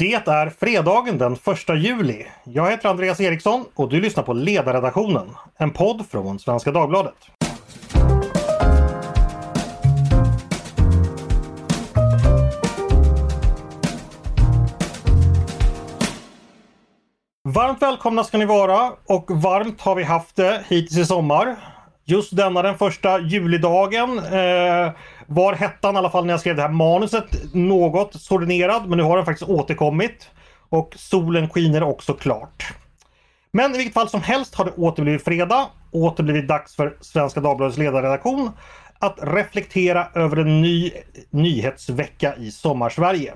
Det är fredagen den 1 juli. Jag heter Andreas Eriksson och du lyssnar på Ledarredaktionen, en podd från Svenska Dagbladet. Varmt välkomna ska ni vara och varmt har vi haft det hittills i sommar. Just denna den första julidagen eh, var hettan i alla fall när jag skrev det här manuset något sordinerad men nu har den faktiskt återkommit. Och solen skiner också klart. Men i vilket fall som helst har det åter blivit fredag, åter blivit dags för Svenska Dagbladets ledarredaktion att reflektera över en ny nyhetsvecka i sommarsverige.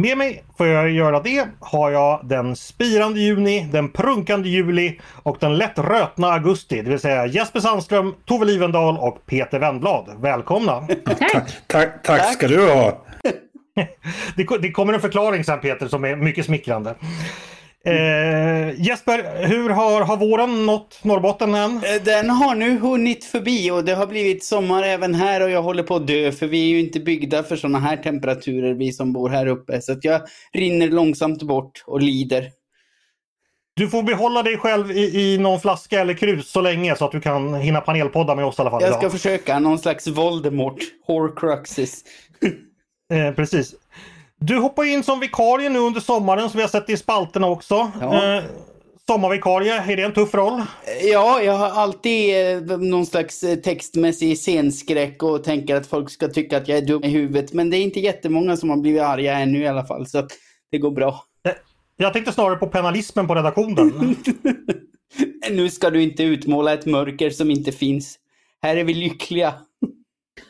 Med mig för att göra det har jag den spirande juni, den prunkande juli och den lätt rötna augusti. Det vill säga Jesper Sandström, Tove Livendal och Peter Wendblad. Välkomna! Tack! Tack, tack ska du ha! det, det kommer en förklaring sen Peter som är mycket smickrande. Eh, Jesper, hur har, har våren nått Norrbotten än? Eh, den har nu hunnit förbi och det har blivit sommar även här och jag håller på att dö för vi är ju inte byggda för sådana här temperaturer vi som bor här uppe. Så jag rinner långsamt bort och lider. Du får behålla dig själv i, i någon flaska eller krus så länge så att du kan hinna panelpodda med oss i alla fall. Jag ska idag. försöka, någon slags Voldemort, Horcruxes. eh, precis. Du hoppar in som vikarie nu under sommaren som vi har sett i spalterna också. Ja. Eh, sommarvikarie, är det en tuff roll? Ja, jag har alltid eh, någon slags eh, textmässig scenskräck och tänker att folk ska tycka att jag är dum i huvudet. Men det är inte jättemånga som har blivit arga ännu i alla fall, så det går bra. Eh, jag tänkte snarare på penalismen på redaktionen. nu ska du inte utmåla ett mörker som inte finns. Här är vi lyckliga.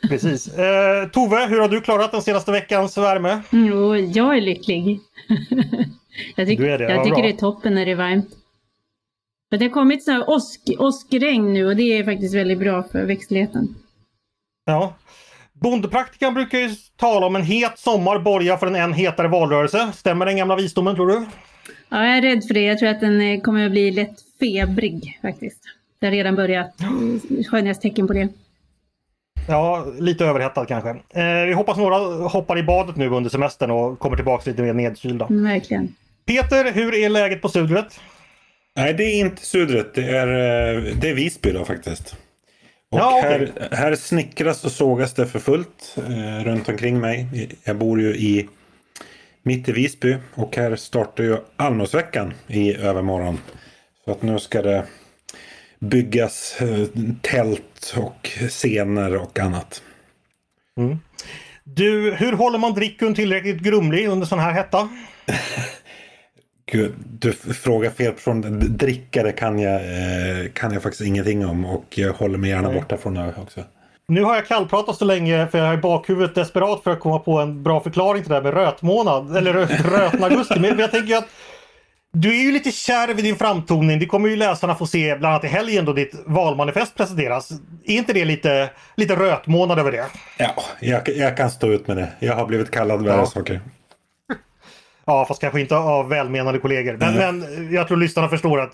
Precis. Eh, Tove, hur har du klarat den senaste veckans värme? Jo, jag är lycklig. jag tycker, det. jag tycker det är toppen när det är varmt. Men det har kommit sådana åsk, åskregn nu och det är faktiskt väldigt bra för växtligheten. Ja. Bondepraktikan brukar ju tala om en het sommar borgar för en än hetare valrörelse. Stämmer den gamla visdomen tror du? Ja, jag är rädd för det. Jag tror att den eh, kommer att bli lätt febrig faktiskt. Det har redan börjat skönjas tecken på det. Ja, lite överhettad kanske. Eh, vi hoppas några hoppar i badet nu under semestern och kommer tillbaka lite mer nedkylda. Mm, verkligen. Peter, hur är läget på Sudret? Nej, det är inte Sudret. Det är, eh, det är Visby då faktiskt. Och ja, okay. här, här snickras och sågas det för fullt eh, runt omkring mig. Jag bor ju i mitt i Visby och här startar ju Almosveckan i övermorgon. Så att nu ska det byggas eh, tält och scener och annat. Mm. Du, hur håller man drickun tillräckligt grumlig under sån här hetta? Gud, du frågar fel person. Drickare kan jag, eh, kan jag faktiskt ingenting om och jag håller mig gärna Nej. borta från det också. Nu har jag kallpratat så länge för jag är i bakhuvudet desperat för att komma på en bra förklaring till det här med rötmånad eller rötna augusti. Men jag tänker att du är ju lite kärv i din framtoning. Det kommer ju läsarna få se bland annat i helgen då ditt valmanifest presenteras. Är inte det lite, lite rötmånad över det? Ja, jag, jag kan stå ut med det. Jag har blivit kallad värre ja. saker. Ja, fast kanske inte av välmenande kollegor. Men, mm. men jag tror lyssnarna förstår att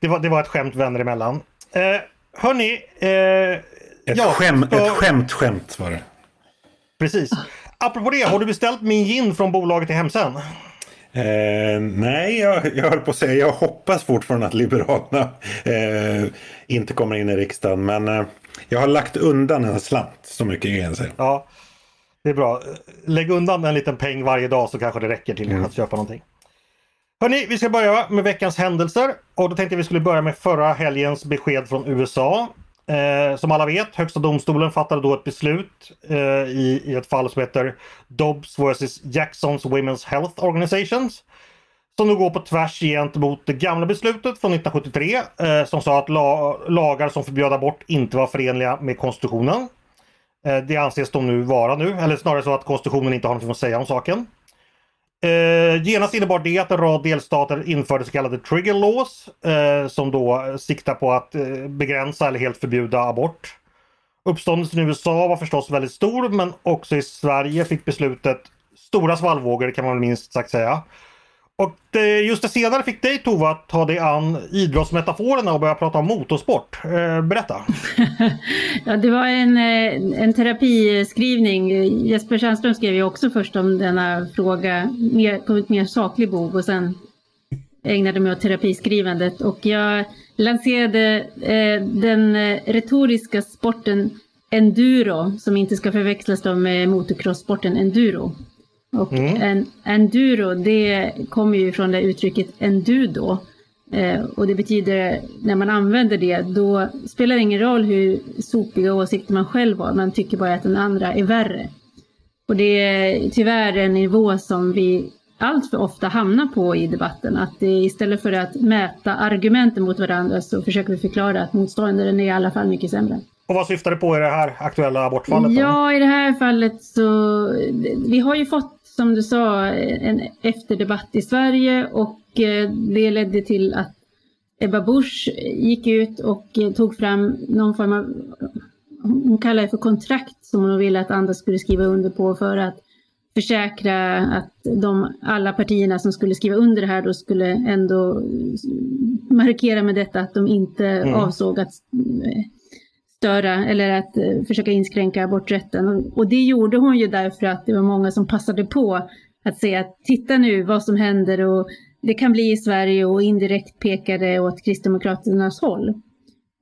det var, det var ett skämt vänner emellan. Eh, hörni. Eh, ett, ja, skäm, så... ett skämt skämt var det. Precis. Apropå det, har du beställt min gin från bolaget i Hemsen? Eh, nej, jag, jag höll på att säga jag hoppas fortfarande att Liberalerna eh, inte kommer in i riksdagen. Men eh, jag har lagt undan en slant, så mycket kan jag säga. Ja, det är bra. Lägg undan en liten peng varje dag så kanske det räcker till mm. att köpa någonting. Hörni, vi ska börja med veckans händelser. Och då tänkte vi skulle börja med förra helgens besked från USA. Eh, som alla vet, Högsta domstolen fattade då ett beslut eh, i, i ett fall som heter Dobbs vs Jacksons Women's Health Organizations. Som nu går på tvärs gentemot det gamla beslutet från 1973 eh, som sa att la, lagar som förbjöd abort inte var förenliga med konstitutionen. Eh, det anses de nu vara nu, eller snarare så att konstitutionen inte har något att säga om saken. Eh, genast innebar det att en rad delstater införde så kallade trigger laws eh, som då siktar på att eh, begränsa eller helt förbjuda abort. Uppståndelsen i USA var förstås väldigt stor men också i Sverige fick beslutet stora svallvågor kan man minst sagt säga. Och det, just det senare fick dig Tova att ta dig an idrottsmetaforerna och börja prata om motorsport. Eh, berätta! ja, det var en, eh, en terapiskrivning. Jesper Tjärnström skrev ju också först om denna fråga mer, på ett mer saklig bok och sen ägnade mig åt terapiskrivandet. Och jag lanserade eh, den eh, retoriska sporten enduro som inte ska förväxlas med motocrosssporten enduro. Och mm. en, enduro, det kommer ju från det uttrycket endudo. Eh, och det betyder, när man använder det, då spelar det ingen roll hur sopiga åsikter man själv har, man tycker bara att den andra är värre. Och det är tyvärr en nivå som vi allt för ofta hamnar på i debatten. Att det, istället för att mäta argumenten mot varandra så försöker vi förklara att motståndaren är i alla fall mycket sämre. Och vad syftar det på i det här aktuella abortfallet? Då? Ja, i det här fallet så... Vi har ju fått som du sa, en efterdebatt i Sverige och eh, det ledde till att Ebba Busch gick ut och eh, tog fram någon form av, hon kallar det för kontrakt som hon ville att andra skulle skriva under på för att försäkra att de, alla partierna som skulle skriva under det här då skulle ändå markera med detta att de inte mm. avsåg att eh, störa eller att eh, försöka inskränka aborträtten. Och, och det gjorde hon ju därför att det var många som passade på att säga att titta nu vad som händer och det kan bli i Sverige och indirekt pekade åt Kristdemokraternas håll.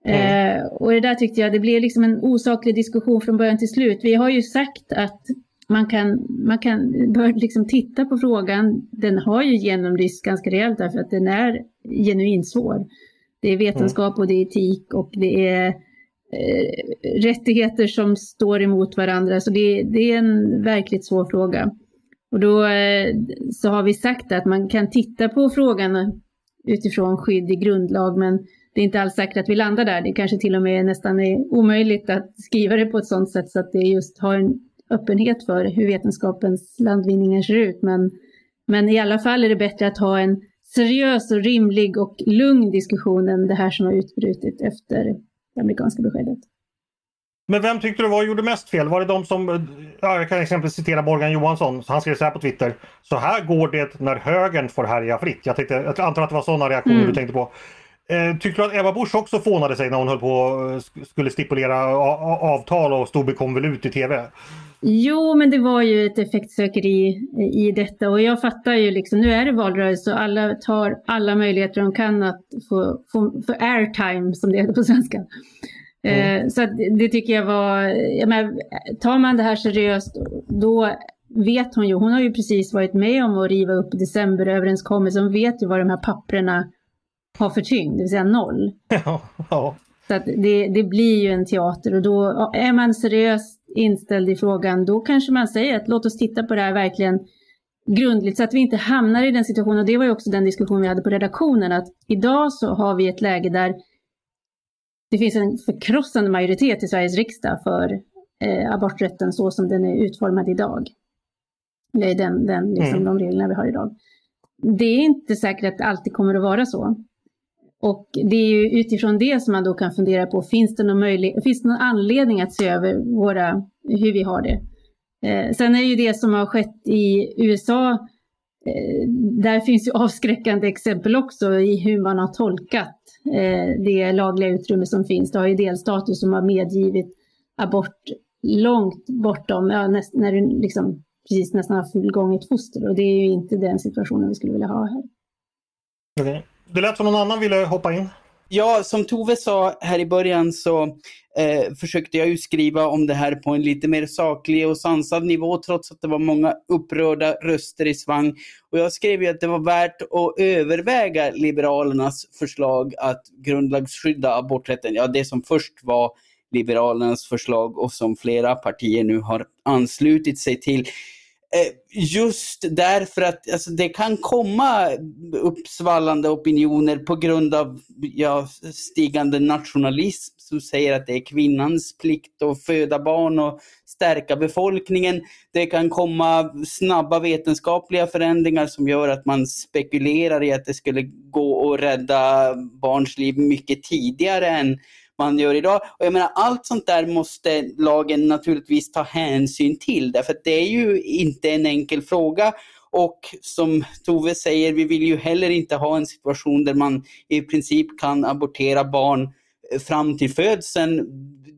Mm. Eh, och det där tyckte jag, det blev liksom en osaklig diskussion från början till slut. Vi har ju sagt att man kan, man kan bör liksom titta på frågan. Den har ju genomlysts ganska rejält därför att den är genuint svår. Det är vetenskap och det är etik och det är Eh, rättigheter som står emot varandra. Så det, det, är en verkligt svår fråga. Och då eh, så har vi sagt att man kan titta på frågan utifrån skydd i grundlag, men det är inte alls säkert att vi landar där. Det kanske till och med nästan är omöjligt att skriva det på ett sådant sätt så att det just har en öppenhet för hur vetenskapens landvinningar ser ut. Men, men i alla fall är det bättre att ha en seriös och rimlig och lugn diskussion än det här som har utbrutit efter det amerikanska beskedet. Men vem tyckte du var gjorde mest fel? Var det de som, ja, jag kan exempelvis citera Morgan Johansson, han skrev så här på Twitter. Så här går det när högern får härja fritt. Jag, tänkte, jag antar att det var sådana reaktioner mm. du tänkte på. Eh, tyckte du att Eva Busch också fånade sig när hon höll på skulle stipulera avtal och stod med konvolut i TV? Jo, men det var ju ett effektsökeri i detta och jag fattar ju liksom, nu är det valrörelse och alla tar alla möjligheter de kan att få, få, få airtime som det heter på svenska. Mm. Eh, så det tycker jag var, jag menar, tar man det här seriöst då vet hon ju, hon har ju precis varit med om att riva upp decemberöverenskommelsen, hon vet ju vad de här papprena har för tyngd, det vill säga noll. Ja, ja. Så att det, det blir ju en teater och då är man seriöst inställd i frågan, då kanske man säger att låt oss titta på det här verkligen grundligt så att vi inte hamnar i den situationen. Och det var ju också den diskussion vi hade på redaktionen, att idag så har vi ett läge där det finns en förkrossande majoritet i Sveriges riksdag för eh, aborträtten så som den är utformad idag. Eller den, den, liksom, mm. de reglerna vi har idag. Det är inte säkert att det alltid kommer att vara så. Och det är ju utifrån det som man då kan fundera på, finns det någon, möjlig, finns det någon anledning att se över våra, hur vi har det? Eh, sen är ju det som har skett i USA, eh, där finns ju avskräckande exempel också i hur man har tolkat eh, det lagliga utrymme som finns. Det har ju delstater som har medgivit abort långt bortom, ja, näst, när du liksom precis nästan har fullgånget foster och det är ju inte den situationen vi skulle vilja ha här. Okay. Det lät som någon annan ville hoppa in. Ja, som Tove sa här i början så eh, försökte jag ju skriva om det här på en lite mer saklig och sansad nivå trots att det var många upprörda röster i svang. Och jag skrev ju att det var värt att överväga Liberalernas förslag att grundlagsskydda aborträtten. Ja, det som först var Liberalernas förslag och som flera partier nu har anslutit sig till. Eh, just därför att alltså, det kan komma uppsvallande opinioner på grund av ja, stigande nationalism som säger att det är kvinnans plikt att föda barn och stärka befolkningen. Det kan komma snabba vetenskapliga förändringar som gör att man spekulerar i att det skulle gå att rädda barns liv mycket tidigare än man gör idag. Och jag menar, allt sånt där måste lagen naturligtvis ta hänsyn till, därför att det är ju inte en enkel fråga. och som Tove säger, vi vill ju heller inte ha en situation där man i princip kan abortera barn eh, fram till födseln.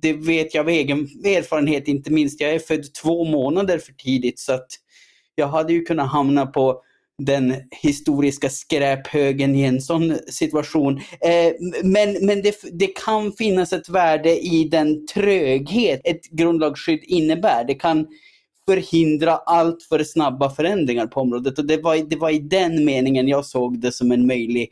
Det vet jag av egen erfarenhet, inte minst. Jag är född två månader för tidigt så att jag hade ju kunnat hamna på den historiska skräphögen i en sån situation. Eh, men men det, det kan finnas ett värde i den tröghet ett grundlagsskydd innebär. Det kan förhindra allt för snabba förändringar på området och det var, det var i den meningen jag såg det som en möjlig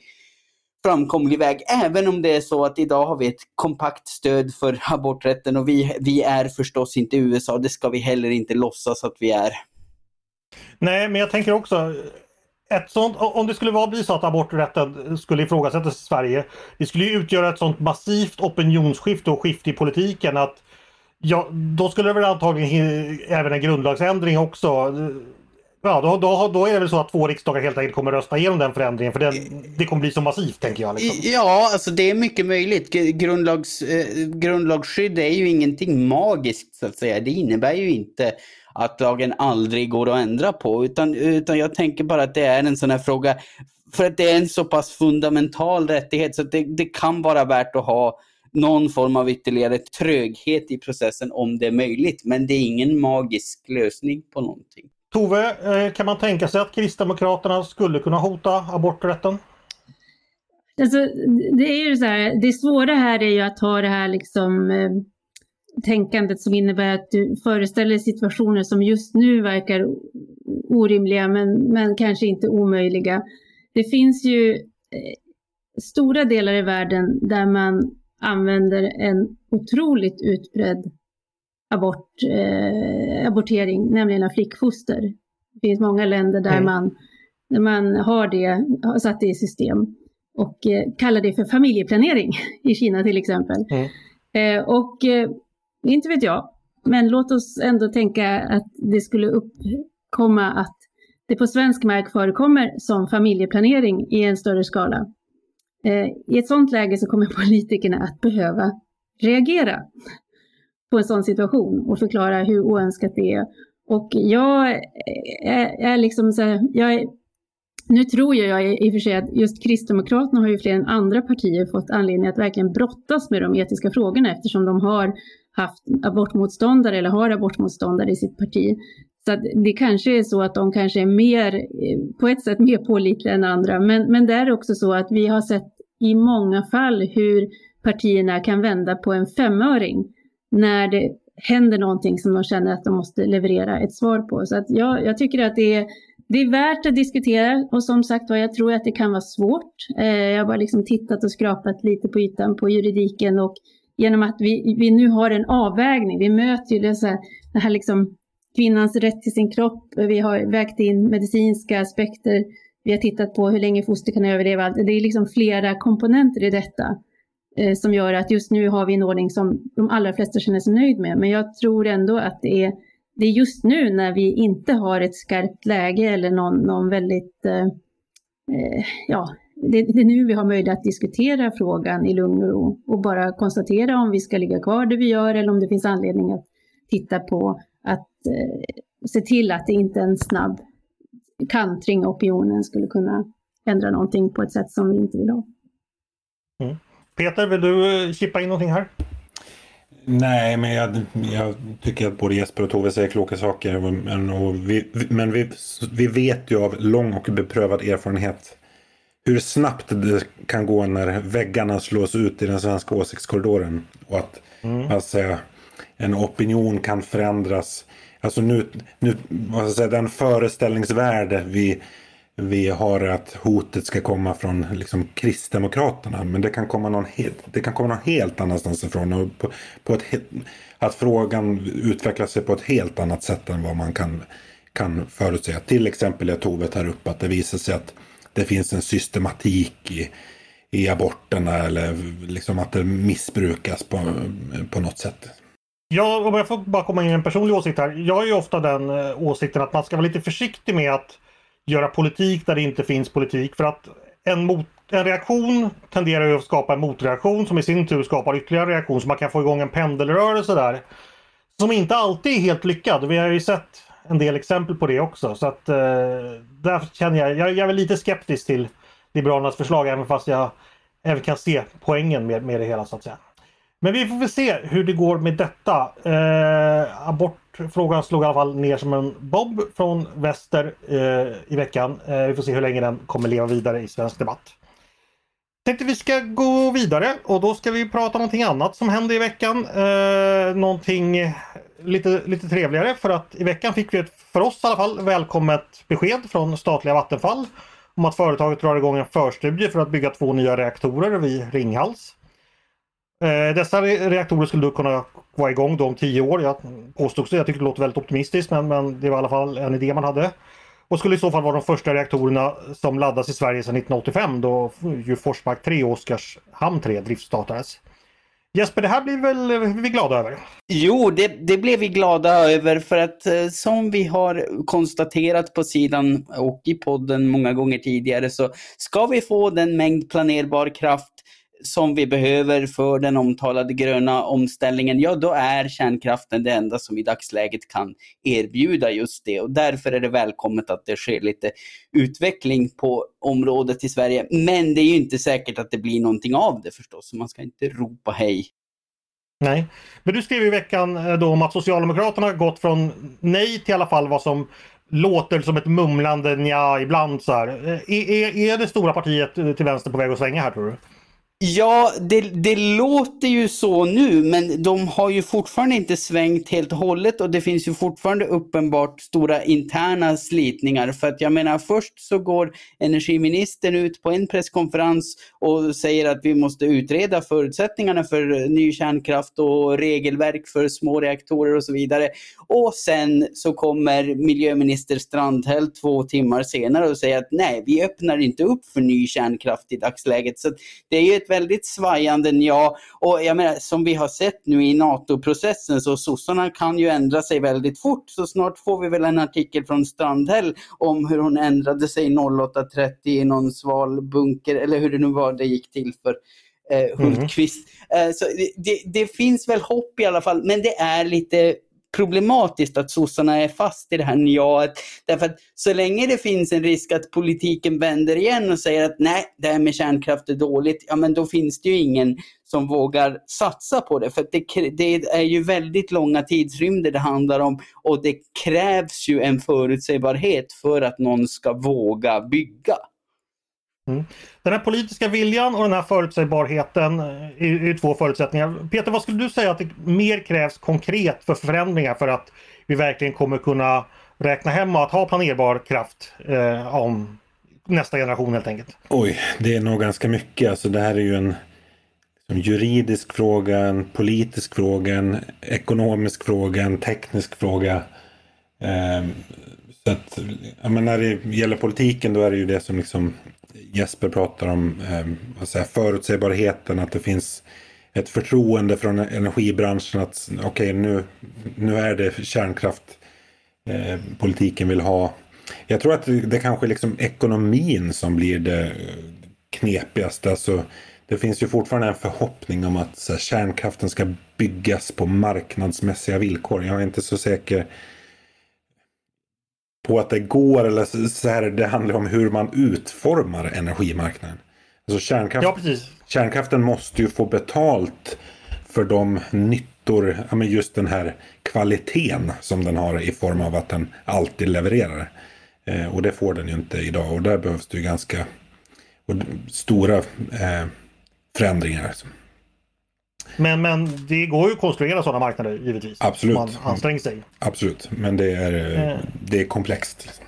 framkomlig väg. Även om det är så att idag har vi ett kompakt stöd för aborträtten och vi, vi är förstås inte USA. Det ska vi heller inte låtsas att vi är. Nej, men jag tänker också ett sånt, om det skulle vara bli så att aborträtten skulle ifrågasättas i Sverige. Det skulle utgöra ett sånt massivt opinionsskifte och skifte i politiken att ja, då skulle det väl antagligen även en grundlagsändring också. Ja, då, då, då är det väl så att två riksdagar helt enkelt kommer rösta igenom den förändringen för det, det kommer bli så massivt tänker jag. Liksom. Ja, alltså det är mycket möjligt. Grundlags, eh, grundlagsskydd är ju ingenting magiskt så att säga. Det innebär ju inte att lagen aldrig går att ändra på. Utan, utan jag tänker bara att det är en sån här fråga, för att det är en så pass fundamental rättighet så att det, det kan vara värt att ha någon form av ytterligare tröghet i processen om det är möjligt. Men det är ingen magisk lösning på någonting. Tove, eh, kan man tänka sig att Kristdemokraterna skulle kunna hota aborträtten? Alltså, det är ju så här, det svåra här är ju att ha det här liksom eh, tänkandet som innebär att du föreställer situationer som just nu verkar orimliga men, men kanske inte omöjliga. Det finns ju eh, stora delar i världen där man använder en otroligt utbredd abort, eh, abortering, nämligen av flickfoster. Det finns många länder där, mm. man, där man har det, har satt det i system och eh, kallar det för familjeplanering, i Kina till exempel. Mm. Eh, och eh, inte vet jag. Men låt oss ändå tänka att det skulle uppkomma att det på svensk mark förekommer som familjeplanering i en större skala. Eh, I ett sådant läge så kommer politikerna att behöva reagera på en sån situation och förklara hur oönskat det är. Och jag är, är liksom så här, jag är, nu tror jag i och för sig att just Kristdemokraterna har ju fler än andra partier fått anledning att verkligen brottas med de etiska frågorna eftersom de har haft abortmotståndare eller har abortmotståndare i sitt parti. Så det kanske är så att de kanske är mer, eh, på ett sätt mer pålitliga än andra. Men, men det är också så att vi har sett i många fall hur partierna kan vända på en femöring när det händer någonting som de känner att de måste leverera ett svar på. Så att jag, jag tycker att det är, det är värt att diskutera och som sagt var, jag tror att det kan vara svårt. Eh, jag har bara liksom tittat och skrapat lite på ytan på juridiken och genom att vi, vi nu har en avvägning. Vi möter ju det, här, det här liksom kvinnans rätt till sin kropp. Vi har vägt in medicinska aspekter. Vi har tittat på hur länge foster kan överleva. Alltså, det är liksom flera komponenter i detta eh, som gör att just nu har vi en ordning som de allra flesta känner sig nöjd med. Men jag tror ändå att det är, det är just nu när vi inte har ett skarpt läge eller någon, någon väldigt eh, eh ja, det, det, är nu vi har möjlighet att diskutera frågan i lugn och ro och bara konstatera om vi ska ligga kvar där vi gör eller om det finns anledning att titta på att eh, se till att det inte en snabb kantring av opinionen skulle kunna ändra någonting på ett sätt som vi inte vill ha. Mm. Peter, vill du eh, chippa in någonting här? Nej, men jag, jag, tycker att både Jesper och Tove säger kloka saker. Men, vi, men vi, vi vet ju av lång och beprövad erfarenhet hur snabbt det kan gå när väggarna slås ut i den svenska åsiktskorridoren. Och att mm. alltså, en opinion kan förändras. Alltså nu, nu säga, den föreställningsvärde vi, vi har att hotet ska komma från liksom, Kristdemokraterna. Men det kan komma någon helt, det kan komma någon helt annanstans ifrån. Och på, på ett, att frågan utvecklar sig på ett helt annat sätt än vad man kan, kan förutsäga. Till exempel jag Tove tar upp att det visar sig att det finns en systematik i, i aborterna eller liksom att det missbrukas på, på något sätt. Ja, om jag får bara komma in en personlig åsikt här. Jag har ju ofta den eh, åsikten att man ska vara lite försiktig med att göra politik där det inte finns politik. För att en, mot, en reaktion tenderar ju att skapa en motreaktion som i sin tur skapar ytterligare reaktion. Så man kan få igång en pendelrörelse där. Som inte alltid är helt lyckad. Vi har ju sett en del exempel på det också. Så att eh, där känner jag, jag, jag är lite skeptisk till Liberalernas förslag även fast jag även kan se poängen med, med det hela så att säga. Men vi får väl se hur det går med detta. Eh, abortfrågan slog i alla fall ner som en bob från väster eh, i veckan. Eh, vi får se hur länge den kommer leva vidare i svensk debatt. Tänkte vi ska gå vidare och då ska vi prata om någonting annat som hände i veckan. Eh, någonting lite, lite trevligare för att i veckan fick vi ett, för oss i alla fall, välkommet besked från statliga Vattenfall om att företaget drar igång en förstudie för att bygga två nya reaktorer vid Ringhals. Eh, dessa reaktorer skulle då kunna vara igång då om tio år. Jag påstod så, jag tycker det låter väldigt optimistiskt men, men det var i alla fall en idé man hade. Och skulle i så fall vara de första reaktorerna som laddas i Sverige sedan 1985 då ju Forsmark 3 och Oskarshamn 3 driftstartades. Jesper, det här blir väl eh, vi glada över? Jo, det, det blev vi glada över för att eh, som vi har konstaterat på sidan och i podden många gånger tidigare så ska vi få den mängd planerbar kraft som vi behöver för den omtalade gröna omställningen, ja då är kärnkraften det enda som i dagsläget kan erbjuda just det. Och därför är det välkommet att det sker lite utveckling på området i Sverige. Men det är ju inte säkert att det blir någonting av det förstås, så man ska inte ropa hej. Nej, men du skrev i veckan eh, då om att Socialdemokraterna gått från nej till i alla fall vad som låter som ett mumlande nja ibland så här. Eh, är, är, är det stora partiet eh, till vänster på väg att svänga här tror du? Ja, det, det, låter ju så nu, men de har ju fortfarande inte svängt helt och hållet och det finns ju fortfarande uppenbart stora interna slitningar. För att jag menar, först så går energiministern ut på en presskonferens och säger att vi måste utreda förutsättningarna för ny kärnkraft och regelverk för små reaktorer och så vidare. Och sen så kommer miljöminister Strandhäll två timmar senare och säger att nej, vi öppnar inte upp för ny kärnkraft i dagsläget. Så det är ju ett väldigt svajande ja. Och jag menar, som vi har sett nu i NATO-processen så sossarna kan ju ändra sig väldigt fort. Så snart får vi väl en artikel från Strandhäll om hur hon ändrade sig 08.30 i någon sval bunker eller hur det nu var det gick till för eh, Hultqvist. Mm. Eh, så det, det finns väl hopp i alla fall, men det är lite problematiskt att sossarna är fast i det här njaet. Därför att så länge det finns en risk att politiken vänder igen och säger att nej, det här med kärnkraft är dåligt, ja men då finns det ju ingen som vågar satsa på det. För det, det, är ju väldigt långa tidsrymder det handlar om och det krävs ju en förutsägbarhet för att någon ska våga bygga. Mm. Den här politiska viljan och den här förutsägbarheten eh, är, är två förutsättningar. Peter, vad skulle du säga att det mer krävs konkret för förändringar för att vi verkligen kommer kunna räkna hem att ha planerbar kraft eh, om nästa generation helt enkelt? Oj, det är nog ganska mycket. Alltså det här är ju en liksom, juridisk fråga, en politisk fråga, en ekonomisk fråga, en teknisk fråga. Eh, så att, ja, men när det gäller politiken då är det ju det som liksom Jesper pratar om eh, förutsägbarheten, att det finns ett förtroende från energibranschen att okej okay, nu, nu är det kärnkraft eh, politiken vill ha. Jag tror att det, det kanske är liksom ekonomin som blir det eh, knepigaste. Alltså, det finns ju fortfarande en förhoppning om att här, kärnkraften ska byggas på marknadsmässiga villkor. Jag är inte så säker på att det går eller så här, det handlar om hur man utformar energimarknaden. Alltså kärnkraft, ja, kärnkraften måste ju få betalt för de nyttor, ja, men just den här kvaliteten som den har i form av att den alltid levererar. Eh, och det får den ju inte idag och där behövs det ju ganska stora eh, förändringar. Men, men det går ju att konstruera sådana marknader givetvis. Absolut. Man anstränger sig. Absolut, men det är, eh. det är komplext.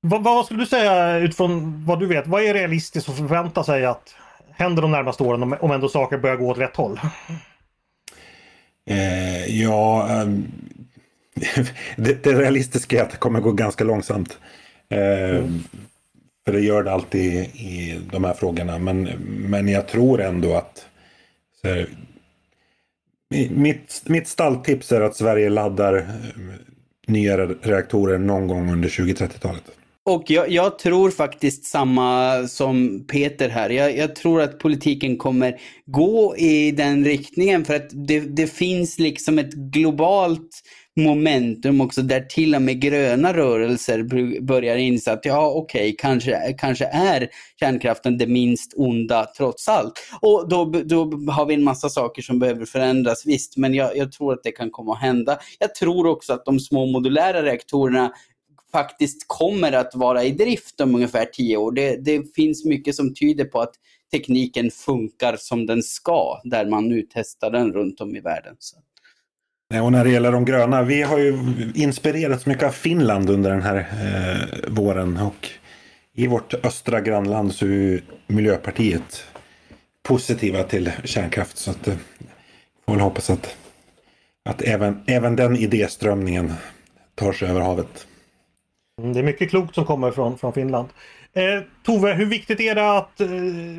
Vad, vad, skulle du säga utifrån vad du vet? Vad är realistiskt att förvänta sig att händer de närmaste åren om, om ändå saker börjar gå åt rätt håll? Eh, ja, um, det, det realistiska är att det kommer gå ganska långsamt. Eh, mm. För det gör det alltid i de här frågorna. Men, men jag tror ändå att här, mitt, mitt stalltips är att Sverige laddar eh, nya reaktorer någon gång under 2030-talet. Och jag, jag, tror faktiskt samma som Peter här. Jag, jag, tror att politiken kommer gå i den riktningen för att det, det finns liksom ett globalt momentum också där till och med gröna rörelser börjar inse att ja okej, okay, kanske, kanske är kärnkraften det minst onda trots allt. Och då, då har vi en massa saker som behöver förändras, visst, men jag, jag tror att det kan komma att hända. Jag tror också att de små modulära reaktorerna faktiskt kommer att vara i drift om ungefär tio år. Det, det finns mycket som tyder på att tekniken funkar som den ska, där man nu testar den runt om i världen. Så. Och när det gäller de gröna, vi har ju inspirerats mycket av Finland under den här eh, våren. Och i vårt östra grannland så är Miljöpartiet positiva till kärnkraft. Så att, eh, får väl hoppas att, att även, även den idéströmningen tar sig över havet. Mm, det är mycket klokt som kommer från, från Finland. Eh, Tove, hur viktigt är det att eh,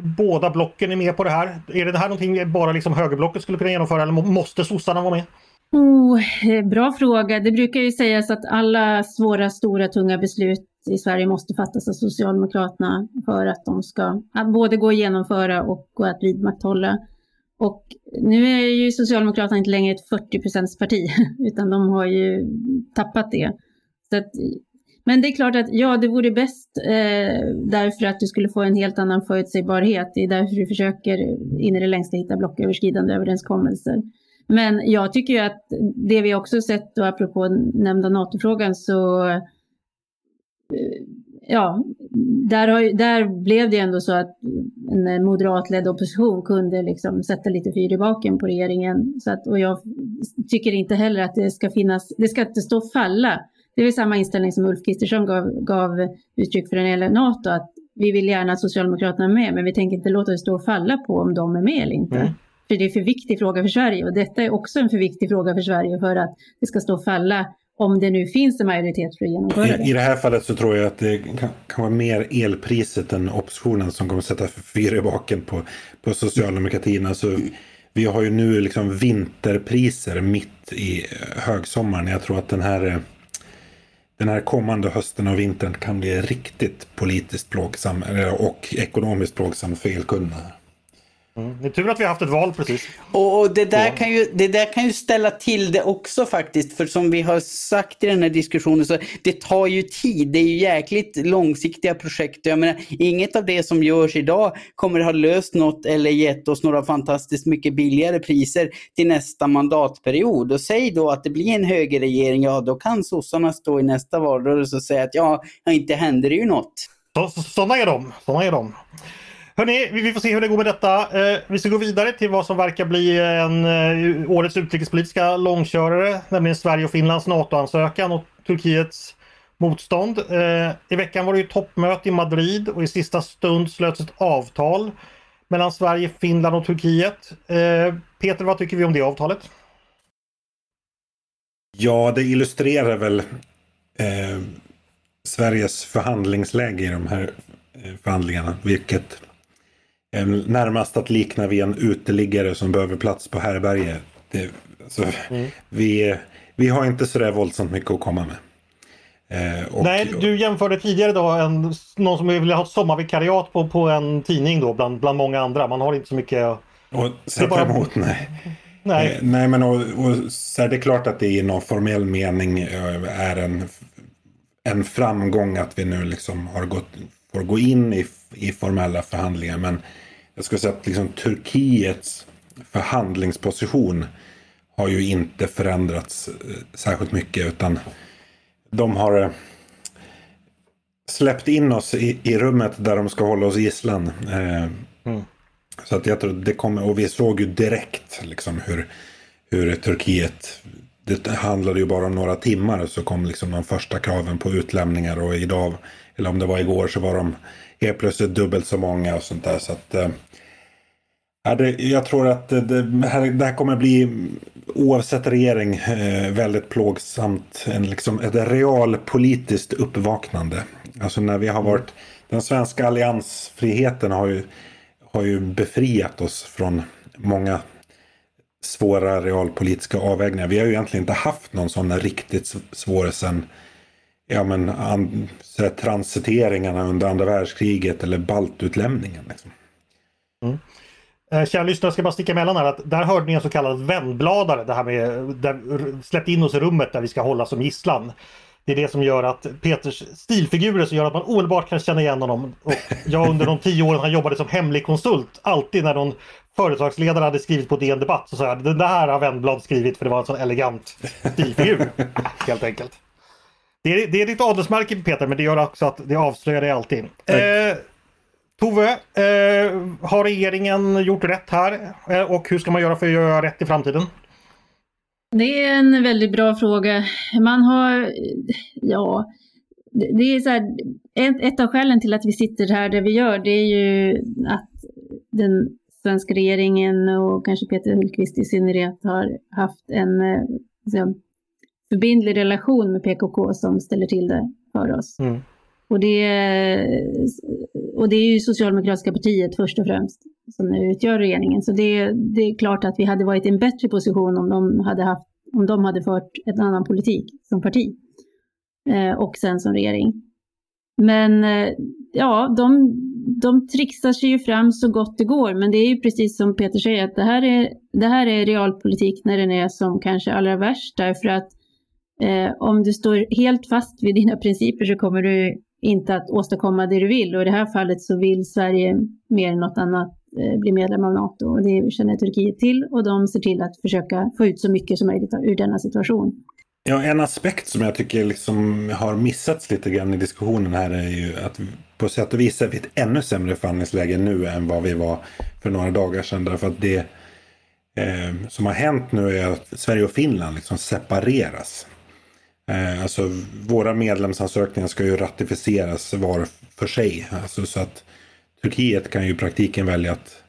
båda blocken är med på det här? Är det här någonting bara liksom högerblocket skulle kunna genomföra eller måste sossarna vara med? Oh, bra fråga. Det brukar ju sägas att alla svåra, stora, tunga beslut i Sverige måste fattas av Socialdemokraterna för att de ska att både gå att genomföra och gå att vidmakthålla. Och nu är ju Socialdemokraterna inte längre ett 40 parti utan de har ju tappat det. Så att men det är klart att ja, det vore bäst eh, därför att du skulle få en helt annan förutsägbarhet. Det är därför du försöker in i det längsta hitta blocköverskridande överenskommelser. Men jag tycker ju att det vi också sett, och apropå nämnda NATO-frågan, så eh, ja, där, har, där blev det ändå så att en moderatledd opposition kunde liksom sätta lite fyr i baken på regeringen. Så att, och jag tycker inte heller att det ska finnas, det ska inte stå falla det är väl samma inställning som Ulf Kristersson gav, gav uttryck för när det gäller NATO, att vi vill gärna att Socialdemokraterna är med, men vi tänker inte låta det stå och falla på om de är med eller inte. Mm. För det är för viktig fråga för Sverige och detta är också en för viktig fråga för Sverige för att det ska stå och falla om det nu finns en majoritet för att genomföra det. I, I det här fallet så tror jag att det kan, kan vara mer elpriset än oppositionen som kommer sätta fyra i baken på, på socialdemokratin. Alltså, vi har ju nu liksom vinterpriser mitt i högsommaren. Jag tror att den här den här kommande hösten och vintern kan bli riktigt politiskt plågsam och ekonomiskt plågsam för elkunderna. Mm. Det är tur att vi har haft ett val precis. Och, det, där kan ju, det där kan ju ställa till det också faktiskt. För som vi har sagt i den här diskussionen så det tar ju tid. Det är ju jäkligt långsiktiga projekt. Jag menar, inget av det som görs idag kommer ha löst något eller gett oss några fantastiskt mycket billigare priser till nästa mandatperiod. Och säg då att det blir en högerregering, ja då kan sossarna stå i nästa valrörelse och säga att ja, inte händer det ju något. Så, sådana är de. Sådana är de. Hörni, vi får se hur det går med detta. Eh, vi ska gå vidare till vad som verkar bli en eh, årets utrikespolitiska långkörare, nämligen Sverige och Finlands NATO-ansökan och Turkiets motstånd. Eh, I veckan var det ju toppmöte i Madrid och i sista stund slöts ett avtal mellan Sverige, Finland och Turkiet. Peter, vad tycker vi om det avtalet? Ja, det illustrerar väl eh, Sveriges förhandlingsläge i de här förhandlingarna, vilket närmast att likna vid en uteliggare som behöver plats på härberge. Det, alltså, mm. vi, vi har inte sådär våldsamt mycket att komma med. Eh, och, Nej, du jämförde tidigare då en, någon som vill ha sommarvikariat på, på en tidning då bland, bland många andra. Man har inte så mycket och sätta bara... emot. Nej. Nej. Eh, nej men och, och, så är det klart att det i någon formell mening eh, är en, en framgång att vi nu liksom har gått, får gå in i, i formella förhandlingar. Men jag skulle säga att liksom Turkiets förhandlingsposition har ju inte förändrats eh, särskilt mycket utan de har eh, släppt in oss i, i rummet där de ska hålla oss gisslan. Eh, mm. Så att jag tror det kommer, och vi såg ju direkt liksom hur, hur Turkiet, det handlade ju bara om några timmar så kom liksom de första kraven på utlämningar och idag, eller om det var igår så var de helt plötsligt dubbelt så många och sånt där. Så att, eh, ja, det, jag tror att det här, det här kommer bli oavsett regering eh, väldigt plågsamt. En, liksom, ett realpolitiskt uppvaknande. Alltså när vi har mm. varit, den svenska alliansfriheten har ju, har ju befriat oss från många svåra realpolitiska avvägningar. Vi har ju egentligen inte haft någon sån riktigt svår sen ja, men, an, här, transiteringarna under andra världskriget eller baltutlämningen. Liksom. Mm. Eh, kära lyssnare, jag ska bara sticka emellan här att där hörde ni en så kallad vändbladare. Det här med där, släppt in oss i rummet där vi ska hålla som gisslan. Det är det som gör att Peters stilfigurer som gör att man omedelbart kan känna igen honom. Och jag under de tio åren han jobbade som hemlig konsult, alltid när någon företagsledare hade skrivit på DN Debatt så sa jag den där har Wennblad skrivit för det var en sån elegant stilfigur. helt enkelt. Det är, det är ditt adelsmärke Peter men det gör också att det avslöjar dig alltid. Eh, Tove, eh, har regeringen gjort rätt här? Eh, och hur ska man göra för att göra rätt i framtiden? Det är en väldigt bra fråga. Man har, ja, det är så här, ett, ett av skälen till att vi sitter här där vi gör, det är ju att den svenska regeringen och kanske Peter Hultqvist i synnerhet har haft en liksom, förbindlig relation med PKK som ställer till det för oss. Mm. Och, det, och det är ju Socialdemokratiska partiet först och främst som nu utgör regeringen. Så det, det är klart att vi hade varit i en bättre position om de hade, haft, om de hade fört en annan politik som parti eh, och sen som regering. Men eh, ja, de, de trixar sig ju fram så gott det går. Men det är ju precis som Peter säger, att det här är, det här är realpolitik när den är som kanske allra värst. Därför att eh, om du står helt fast vid dina principer så kommer du inte att åstadkomma det du vill. Och i det här fallet så vill Sverige mer än något annat eh, bli medlem av NATO. Och det känner Turkiet till och de ser till att försöka få ut så mycket som möjligt ur denna situation. Ja, en aspekt som jag tycker liksom har missats lite grann i diskussionen här är ju att på sätt och vis är vi ett ännu sämre förhandlingsläge nu än vad vi var för några dagar sedan. Därför att det eh, som har hänt nu är att Sverige och Finland liksom separeras. Eh, alltså våra medlemsansökningar ska ju ratificeras var för sig. Alltså, så att Turkiet kan ju i praktiken välja att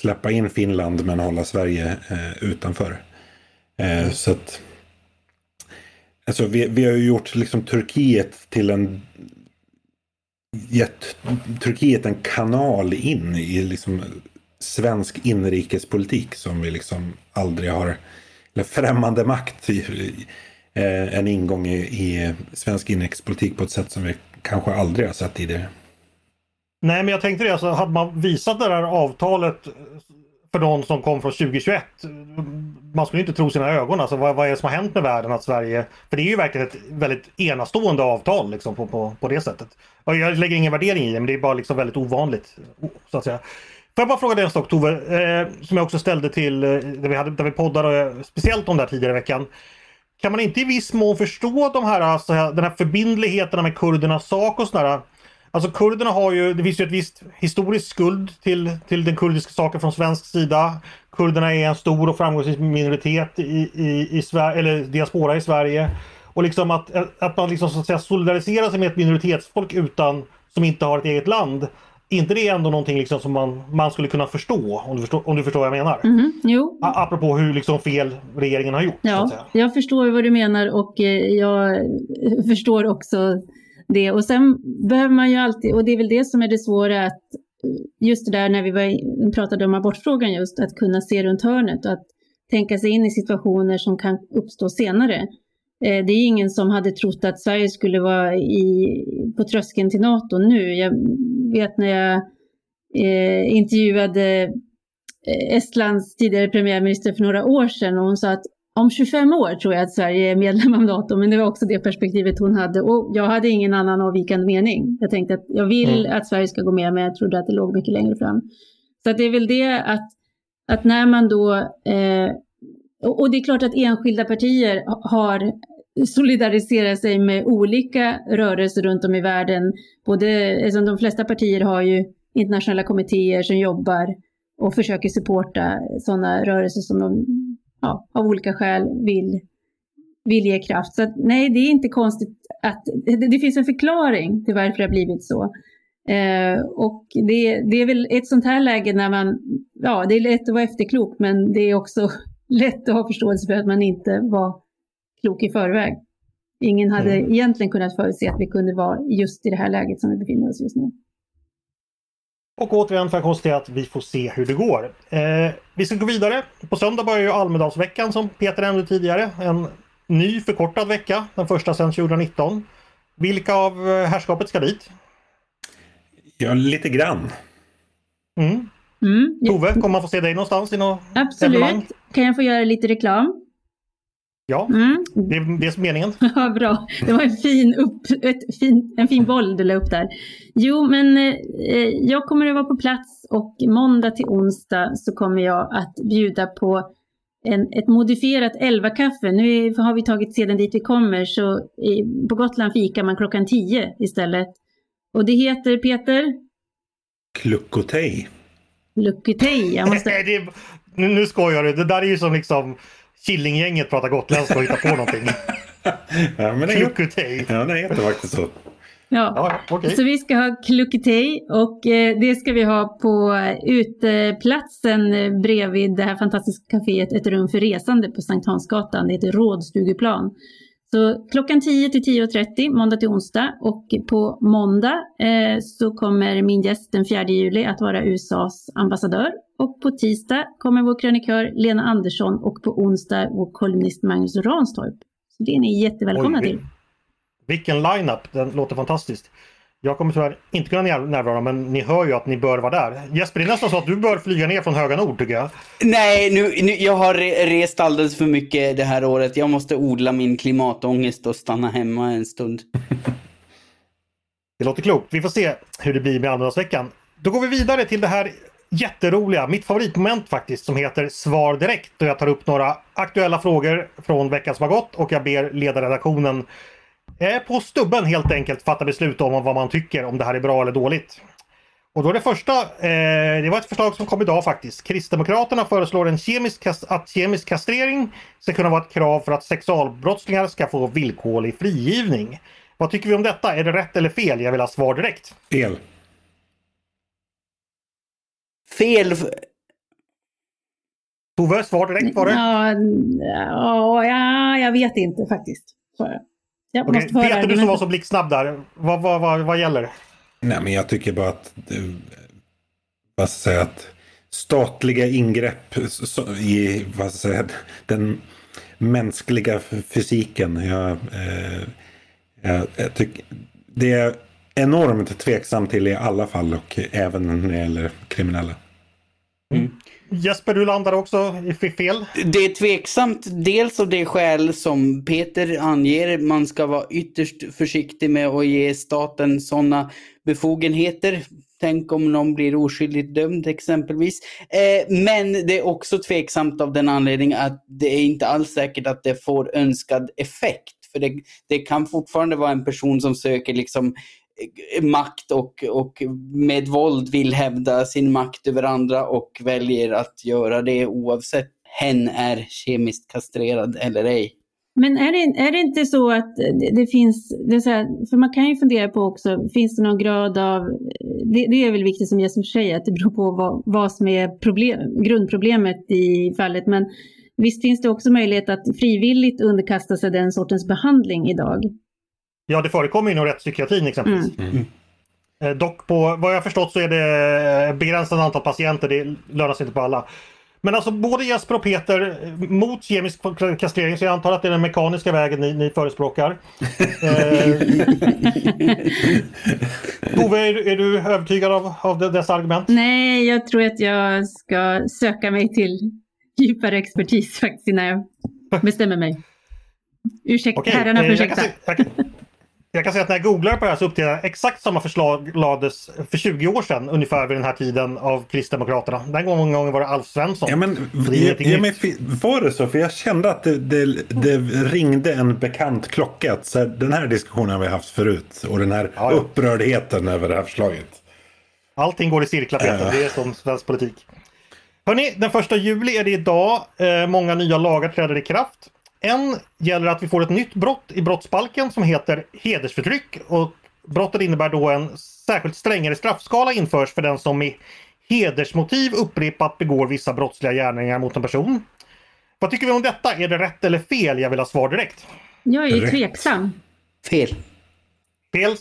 släppa in Finland men hålla Sverige eh, utanför. Eh, så att Alltså vi, vi har ju gjort liksom Turkiet till en gett Turkiet en kanal in i liksom svensk inrikespolitik som vi liksom aldrig har, eller främmande makt, eh, en ingång i, i svensk inrikespolitik på ett sätt som vi kanske aldrig har sett tidigare. Nej, men jag tänkte det, alltså, hade man visat det här avtalet för någon som kom från 2021. Man skulle inte tro sina ögon. Alltså, vad, vad är det som har hänt med världen att Sverige... För det är ju verkligen ett väldigt enastående avtal liksom, på, på, på det sättet. Och jag lägger ingen värdering i det, men det är bara liksom väldigt ovanligt. Så att säga. Får jag bara fråga dig en sak Tove, eh, som jag också ställde till eh, där, vi hade, där vi poddade eh, speciellt om det här tidigare i veckan. Kan man inte i viss mån förstå de här, alltså, den här förbindligheten med kurdernas sak och sådär? Alltså kurderna har ju, det finns ju ett visst historiskt skuld till, till den kurdiska saken från svensk sida. Kurderna är en stor och framgångsrik minoritet i, i, i Sverige, eller diaspora i Sverige. Och liksom att, att man liksom så att säga solidariserar sig med ett minoritetsfolk utan, som inte har ett eget land inte det ändå någonting liksom som man, man skulle kunna förstå? Om du förstår, om du förstår vad jag menar? Mm, jo. Apropå hur liksom fel regeringen har gjort. Ja, jag förstår vad du menar och eh, jag förstår också det. Och sen behöver man ju alltid, och det är väl det som är det svåra, att just det där när vi var, pratade om abortfrågan just, att kunna se runt hörnet och att tänka sig in i situationer som kan uppstå senare. Eh, det är ingen som hade trott att Sverige skulle vara i, på tröskeln till NATO nu. Jag vet när jag eh, intervjuade eh, Estlands tidigare premiärminister för några år sedan och hon sa att om 25 år tror jag att Sverige är medlem av NATO, men det var också det perspektivet hon hade. Och jag hade ingen annan avvikande mening. Jag tänkte att jag vill mm. att Sverige ska gå med, men jag trodde att det låg mycket längre fram. Så det är väl det att, att när man då... Eh, och det är klart att enskilda partier har solidariserat sig med olika rörelser runt om i världen. Både, alltså de flesta partier har ju internationella kommittéer som jobbar och försöker supporta sådana rörelser som de ja, av olika skäl vill, vill ge kraft. Så att, nej, det är inte konstigt att det, det finns en förklaring till varför det har blivit så. Eh, och det, det, är väl ett sånt här läge när man, ja, det är lätt att vara efterklok, men det är också lätt att ha förståelse för att man inte var klok i förväg. Ingen hade mm. egentligen kunnat förutse att vi kunde vara just i det här läget som vi befinner oss just nu. Och återigen får jag konstatera att vi får se hur det går. Eh, vi ska gå vidare. På söndag börjar ju Almedalsveckan som Peter nämnde tidigare. En ny förkortad vecka, den första sedan 2019. Vilka av eh, herrskapet ska dit? Ja, lite grann. Mm. Mm. Tove, kommer man få se dig någonstans i något Absolut. evenemang? Kan jag få göra lite reklam? Ja, Mm. det är det som är meningen. Ja, bra. Det var en fin, upp, ett fin, en fin boll du la upp där. Jo, men eh, jag kommer att vara på plats och måndag till onsdag så kommer jag att bjuda på en, ett modifierat 11-kaffe. Nu har vi tagit seden dit vi kommer, så i, på Gotland fikar man klockan 10 istället. Och det heter, Peter? Kluckotej. Lucketej. Jag måste... Nej, det är, nu, nu skojar du. Det där är ju som liksom Killinggänget pratar gotländska och hittar på någonting. Ja, men det, är, Klukutej. ja, det heter faktiskt så. Ja. Ja, okej. Så vi ska ha Klucketej och eh, det ska vi ha på uteplatsen eh, bredvid det här fantastiska kaféet Ett rum för resande på Sankt Hansgatan. Det heter Rådstugeplan. Så klockan 10 till 10.30 måndag till onsdag och på måndag eh, så kommer min gäst den 4 juli att vara USAs ambassadör och på tisdag kommer vår krönikör Lena Andersson och på onsdag vår kolumnist Magnus Ranstorp. Så det är ni jättevälkomna Oj, till. Vilken line-up, den låter fantastiskt. Jag kommer tyvärr inte kunna när- närvara men ni hör ju att ni bör vara där. Jesper, det är nästan så att du bör flyga ner från Höga Nord tycker jag. Nej, nu, nu, jag har re- rest alldeles för mycket det här året. Jag måste odla min klimatångest och stanna hemma en stund. Det låter klokt. Vi får se hur det blir med Almedalsveckan. Då går vi vidare till det här jätteroliga, mitt favoritmoment faktiskt, som heter Svar direkt. Då jag tar upp några aktuella frågor från veckan som har gått och jag ber ledarredaktionen på stubben helt enkelt fatta beslut om vad man tycker om det här är bra eller dåligt. Och då det första, eh, det var ett förslag som kom idag faktiskt. Kristdemokraterna föreslår en kemisk att kemisk kastrering ska kunna vara ett krav för att sexualbrottslingar ska få villkorlig frigivning. Vad tycker vi om detta? Är det rätt eller fel? Jag vill ha svar direkt. Fel. Fel. Tove, svar direkt var det. Ja, ja, ja, jag vet inte faktiskt. Så, jag Okej, måste Peter, du som var så blixtsnabb där. Vad, vad, vad, vad gäller? Nej, men jag tycker bara att... det- Vad ska jag säga? Att statliga ingrepp i vad ska jag säga, den mänskliga fysiken. Jag, eh, jag, jag tycker det är enormt tveksam till i alla fall och även när det gäller kriminella. Jesper, du landar också i fel. Det är tveksamt dels av det skäl som Peter anger. Man ska vara ytterst försiktig med att ge staten sådana befogenheter. Tänk om någon blir oskyldigt dömd exempelvis. Eh, men det är också tveksamt av den anledningen att det är inte alls säkert att det får önskad effekt. För det, det kan fortfarande vara en person som söker liksom eh, makt och, och med våld vill hävda sin makt över andra och väljer att göra det oavsett hen är kemiskt kastrerad eller ej. Men är det, är det inte så att det, finns, det så här, för man kan ju fundera på också, finns det någon grad av, det, det är väl viktigt som Jesper säger, att det beror på vad, vad som är problem, grundproblemet i fallet, men visst finns det också möjlighet att frivilligt underkasta sig den sortens behandling idag? Ja, det förekommer inom rättspsykiatrin exempelvis. Eh, Dock på vad jag förstått så är det begränsat antal patienter. Det lönar sig inte på alla. Men alltså både Jesper och Peter mot kemisk kastrering så jag antar att det är den mekaniska vägen ni, ni förespråkar. Eh, Tove, är, du- är du övertygad av, av de- dessa argument? Nej, jag tror att jag ska söka mig till djupare expertis faktiskt innan jag bestämmer mig. Ursäkta, Okej, herrarna eh, får jag, kan ursäkta. jag, kan, jag kan säga att när jag googlade på det här så upptäckte jag exakt samma förslag lades för 20 år sedan ungefär vid den här tiden av Kristdemokraterna. Den gången var det Alf Svensson. Ja, men, det ja, men var det så? För jag kände att det, det, det ringde en bekant klocka. Att så den här diskussionen har vi haft förut. Och den här Ja, ja. upprördheten över det här förslaget. Allting går i cirklar Peter, det är som svensk politik. Hörni, den första juli är det idag. Eh, många nya lagar träder i kraft. En gäller att vi får ett nytt brott i brottsbalken som heter hedersförtryck. Och brottet innebär då en särskilt strängare straffskala införs för den som med hedersmotiv upprepat begår vissa brottsliga gärningar mot en person. Vad tycker vi om detta? Är det rätt eller fel? Jag vill ha svar direkt. Jag är ju Rätt. tveksam. Fel. Fel?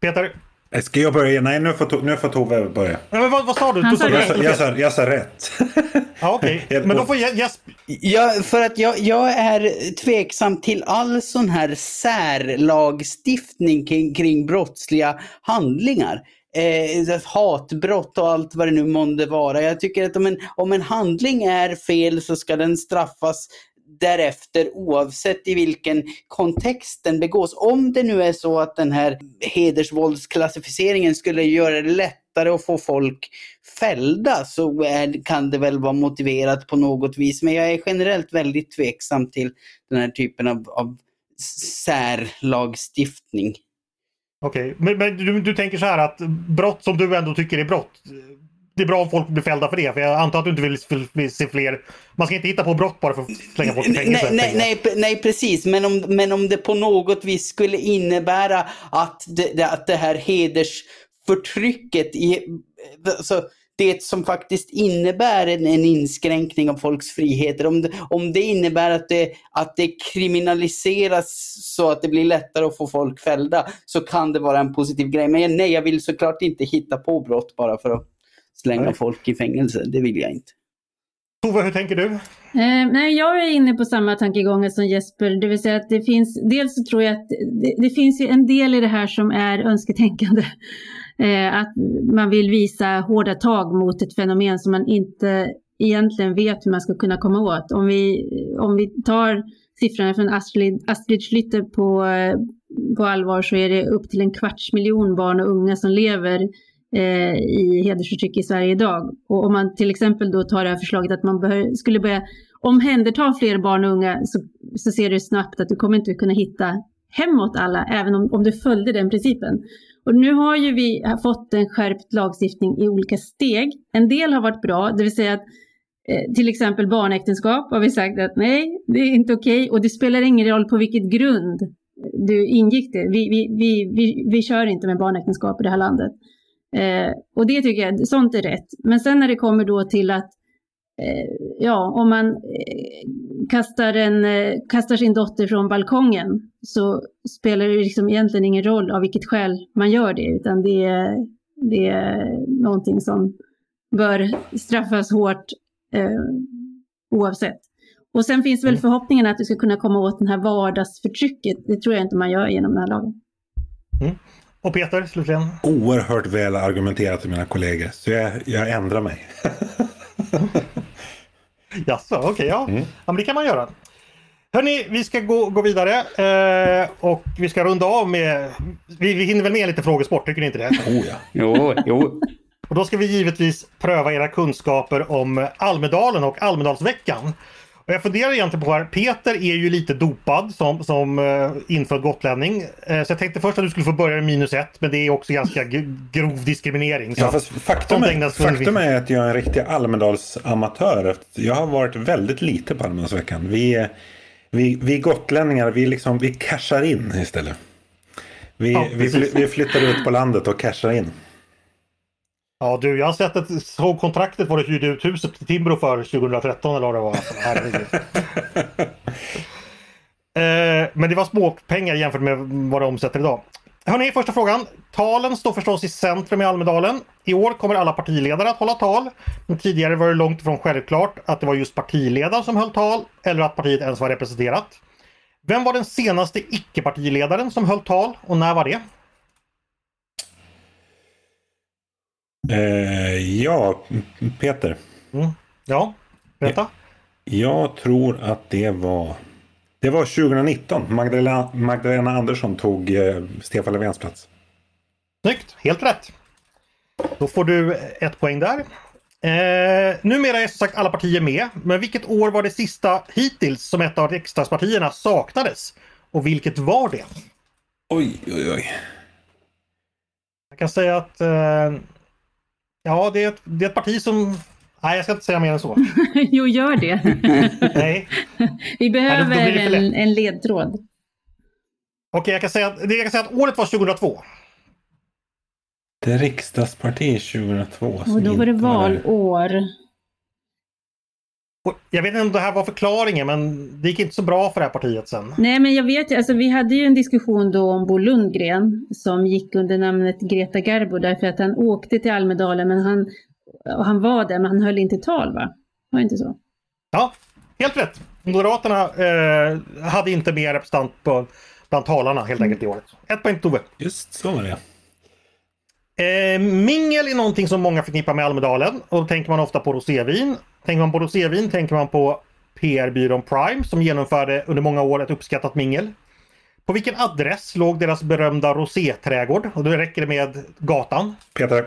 Peter? Eh, Ska jag börja? Nej, nu får, nu får Tove börja. Nej, Men vad, vad sa du? Han sa Jag sa, jag sa, jag sa rätt. Ja, okej. Helt Men då får Je- Jesper... Ja, för att jag, jag är tveksam till all sån här särlagstiftning kring, kring brottsliga handlingar. eh, hatbrott och allt vad det nu månde vara. Jag tycker att om en, om en handling är fel så ska den straffas därefter oavsett i vilken kontext den begås. Om det nu är så att den här hedersvåldsklassificeringen skulle göra det lättare att få folk fällda så är, kan det väl vara motiverat på något vis. Men jag är generellt väldigt tveksam till den här typen av, av särlagstiftning. Okej, okay. men, men du, du, tänker så här att brott som du ändå tycker är brott, det är bra om folk blir fällda för det. För jag antar att du inte vill, se fler. Man ska inte hitta på brott bara för att slänga folk i fängelse. Nej, nej, nej, nej, precis. Men om, men om det på något vis skulle innebära att det, att det här hedersförtrycket i, alltså, det som faktiskt innebär en, en inskränkning av folks friheter, om det, om det innebär att det, att det kriminaliseras så att det blir lättare att få folk fällda, så kan det vara en positiv grej. Men nej, jag vill såklart inte hitta på brott bara för att slänga nej. folk i fängelse. Det vill jag inte. Tove, hur tänker du? Eh, nej, jag är inne på samma tankegångar som Jesper, det vill säga att det finns, dels så tror jag att det, det finns en del i det här som är önsketänkande. Eh, att man vill visa hårda tag mot ett fenomen som man inte egentligen vet hur man ska kunna komma åt. Om vi, om vi tar siffrorna från Astrid, Astrid Schlytter på, på allvar så är det upp till en kvarts miljon barn och unga som lever eh, i hedersförtryck i Sverige idag. Och om man till exempel då tar det här förslaget att man bör, skulle börja omhänderta fler barn och unga så, så ser du snabbt att du kommer inte kunna hitta hemåt alla, även om, om du följde den principen. Och nu har ju vi fått en skärpt lagstiftning i olika steg. En del har varit bra, det vill säga att eh, till exempel barnäktenskap har vi sagt att nej, det är inte okej okay, och det spelar ingen roll på vilket grund du ingick det. Vi, vi, vi, vi, vi kör inte med barnäktenskap i det här landet. Eh, och det tycker jag, sånt är rätt. Men sen när det kommer då till att eh, ja, om man eh, kastar, en, eh, kastar sin dotter från balkongen så spelar det liksom egentligen ingen roll av vilket skäl man gör det, utan det är, det är någonting som bör straffas hårt eh, oavsett. Och sen finns väl mm. förhoppningen att vi ska kunna komma åt det här vardagsförtrycket. Det tror jag inte man gör genom den här lagen. Mm. Och Peter, slutligen? Oerhört väl argumenterat till mina kollegor, så jag, jag ändrar mig. Jaså, okej, okay, ja. Mm. ja. Men det kan man göra. Hörni, vi ska gå, gå vidare eh, och vi ska runda av med... Vi, vi hinner väl med lite frågesport, tycker ni inte det? Oh ja. jo, jo. Och då ska vi givetvis pröva era kunskaper om Almedalen och Almedalsveckan. Och jag funderar egentligen på här, Peter är ju lite dopad som, som uh, infödd gotlänning. Uh, så jag tänkte först att du skulle få börja med minus ett, men det är också ganska grov diskriminering. Ja, faktum, är, faktum är att jag är en riktig Almedalsamatör. Jag har varit väldigt lite på Almedalsveckan. Vi, vi, vi gotlänningar, vi, liksom, vi cashar in istället. Vi, ja, vi, vi flyttar ut på landet och cashar in. Ja du, jag har sett att såg kontraktet var du hyrde ut huset till Timbro för 2013 eller vad det var. Alltså, eh, men det var småpengar jämfört med vad det omsätter idag. Hörni, första frågan. Talen står förstås i centrum i Almedalen. I år kommer alla partiledare att hålla tal. Men tidigare var det långt ifrån självklart att det var just partiledaren som höll tal eller att partiet ens var representerat. Vem var den senaste icke-partiledaren som höll tal och när var det? Eh, ja, Peter. Mm. Ja, berätta. Jag tror att det var det var 2019. Magdalena, Magdalena Andersson tog eh, Stefan Löfvens plats. Snyggt, helt rätt. Då får du ett poäng där. Eh, numera är som sagt alla partier med, men vilket år var det sista hittills som ett av riksdagspartierna saknades? Och vilket var det? Oj, oj, oj. Jag kan säga att eh, Ja, det är, ett, det är ett parti som... Nej, jag ska inte säga mer än så. jo, gör det. Nej. Vi behöver Nej, en, en ledtråd. Okej, okay, jag, kan säga, jag kan säga att året var 2002. Det är riksdagsparti 2002. Och då var det valår. Jag vet inte om det här var förklaringen men det gick inte så bra för det här partiet sen. Nej men jag vet alltså vi hade ju en diskussion då om Bo Lundgren som gick under namnet Greta Garbo därför att han åkte till Almedalen men han, och han var där men han höll inte tal va? Var det inte så? Ja, helt rätt. Moderaterna eh, hade inte mer representant på, bland talarna helt enkelt i året. Ett poäng Tove. Just så var det. Eh, mingel är någonting som många förknippar med Almedalen och då tänker man ofta på rosévin. Tänker man på rosévin tänker man på PR-byrån Prime som genomförde under många år ett uppskattat mingel. På vilken adress låg deras berömda roséträdgård? Och då räcker det med gatan. Peter.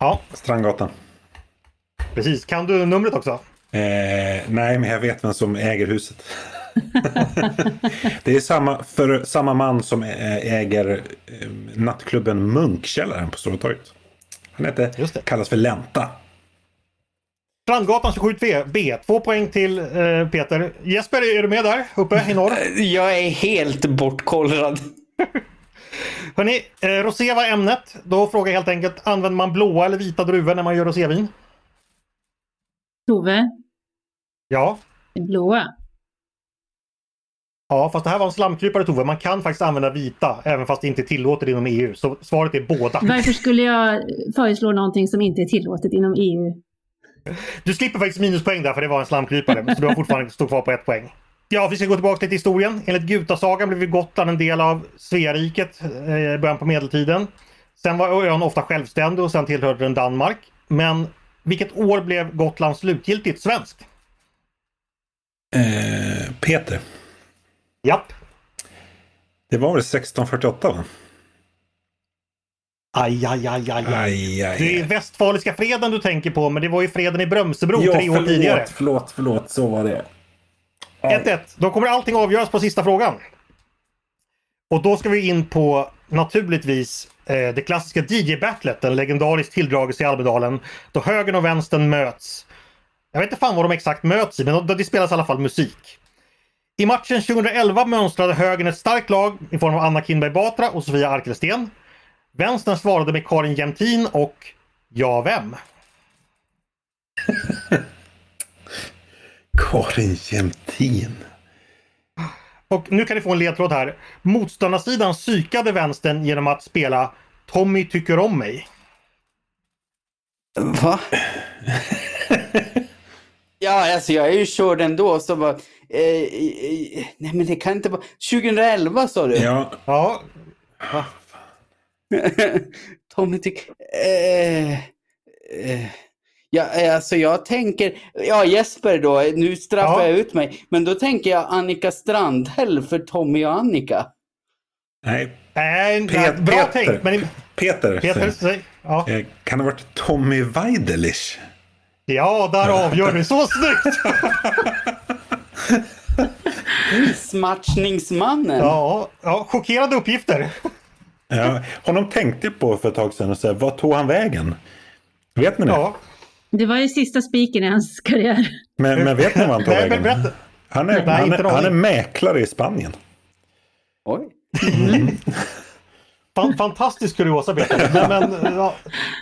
Ja. Strandgatan. Precis. Kan du numret också? Eh, nej, men jag vet vem som äger huset. Det är samma, för samma man som äger nattklubben Munkkällaren på Stora torget. Han heter, kallas för Länta. Strandgatan 27B. Två poäng till eh, Peter. Jesper, är du med där uppe i norr? Jag är helt bortkollrad. Hörni, eh, rosé var ämnet. Då frågar jag helt enkelt, använder man blåa eller vita druvor när man gör rosévin? Tove? Ja? Blåa. Ja, fast det här var en slamkrypare Tove. Man kan faktiskt använda vita även fast det inte är tillåtet inom EU. Så svaret är båda. Varför skulle jag föreslå någonting som inte är tillåtet inom EU? Du slipper faktiskt minuspoäng där för det var en slamkrypare. så du har fortfarande stått kvar på ett poäng. Ja, vi ska gå tillbaka till historien. Enligt Gutasagan blev Gotland en del av Sveariket eh, i början på medeltiden. Sen var ön ofta självständig och sen tillhörde den Danmark. Men vilket år blev Gotland slutgiltigt svenskt? Eh, Peter. Japp. Det var väl 1648 va? Aj, aj, aj, aj, aj. aj, Det är Västfaliska freden du tänker på, men det var ju freden i Brömsebro ja, tre år förlåt, tidigare. Förlåt, förlåt, så var det. 1-1. Då kommer allting avgöras på sista frågan. Och då ska vi in på naturligtvis eh, det klassiska DJ-battlet, en legendarisk tilldragelse i Almedalen, då högern och vänstern möts. Jag vet inte fan vad de exakt möts i, men det spelas i alla fall musik. I matchen 2011 mönstrade högern ett starkt lag i form av Anna Kinberg Batra och Sofia Arkelsten. Vänstern svarade med Karin Jämtin och Ja, vem? Karin Jämtin. Och nu kan ni få en ledtråd här. Motståndarsidan psykade vänstern genom att spela Tommy tycker om mig. Va? ja, alltså jag är ju körd ändå. Så bara, nej men det kan inte vara... 2011 sa du? Ja. Ja. Tommy tycker... Eh, eh, ja, alltså jag tänker... Ja, Jesper då. Nu straffar Ja. jag ut mig. Men då tänker jag Annika Strandhäll för Tommy och Annika. Nej, Pet- bra Peter. tänkt. Men Peter. Peter, säg. Ja. Eh, Kan det ha varit Tommy Weidelich? ja, där avgör du. Så snyggt! Smatchningsmannen. Ja, ja, chockerande uppgifter. Ja, honom tänkte jag på för ett tag sedan och så här, vad tog han vägen? Vet ni det? Ja. Det var ju sista spiken i hans karriär. Men, men vet ni vad han tog Nej, vägen? berätta. Han är, Nej, han, är, han är mäklare i Spanien. Oj. Fan, fantastisk kuriosa Peter. Men, men, ja,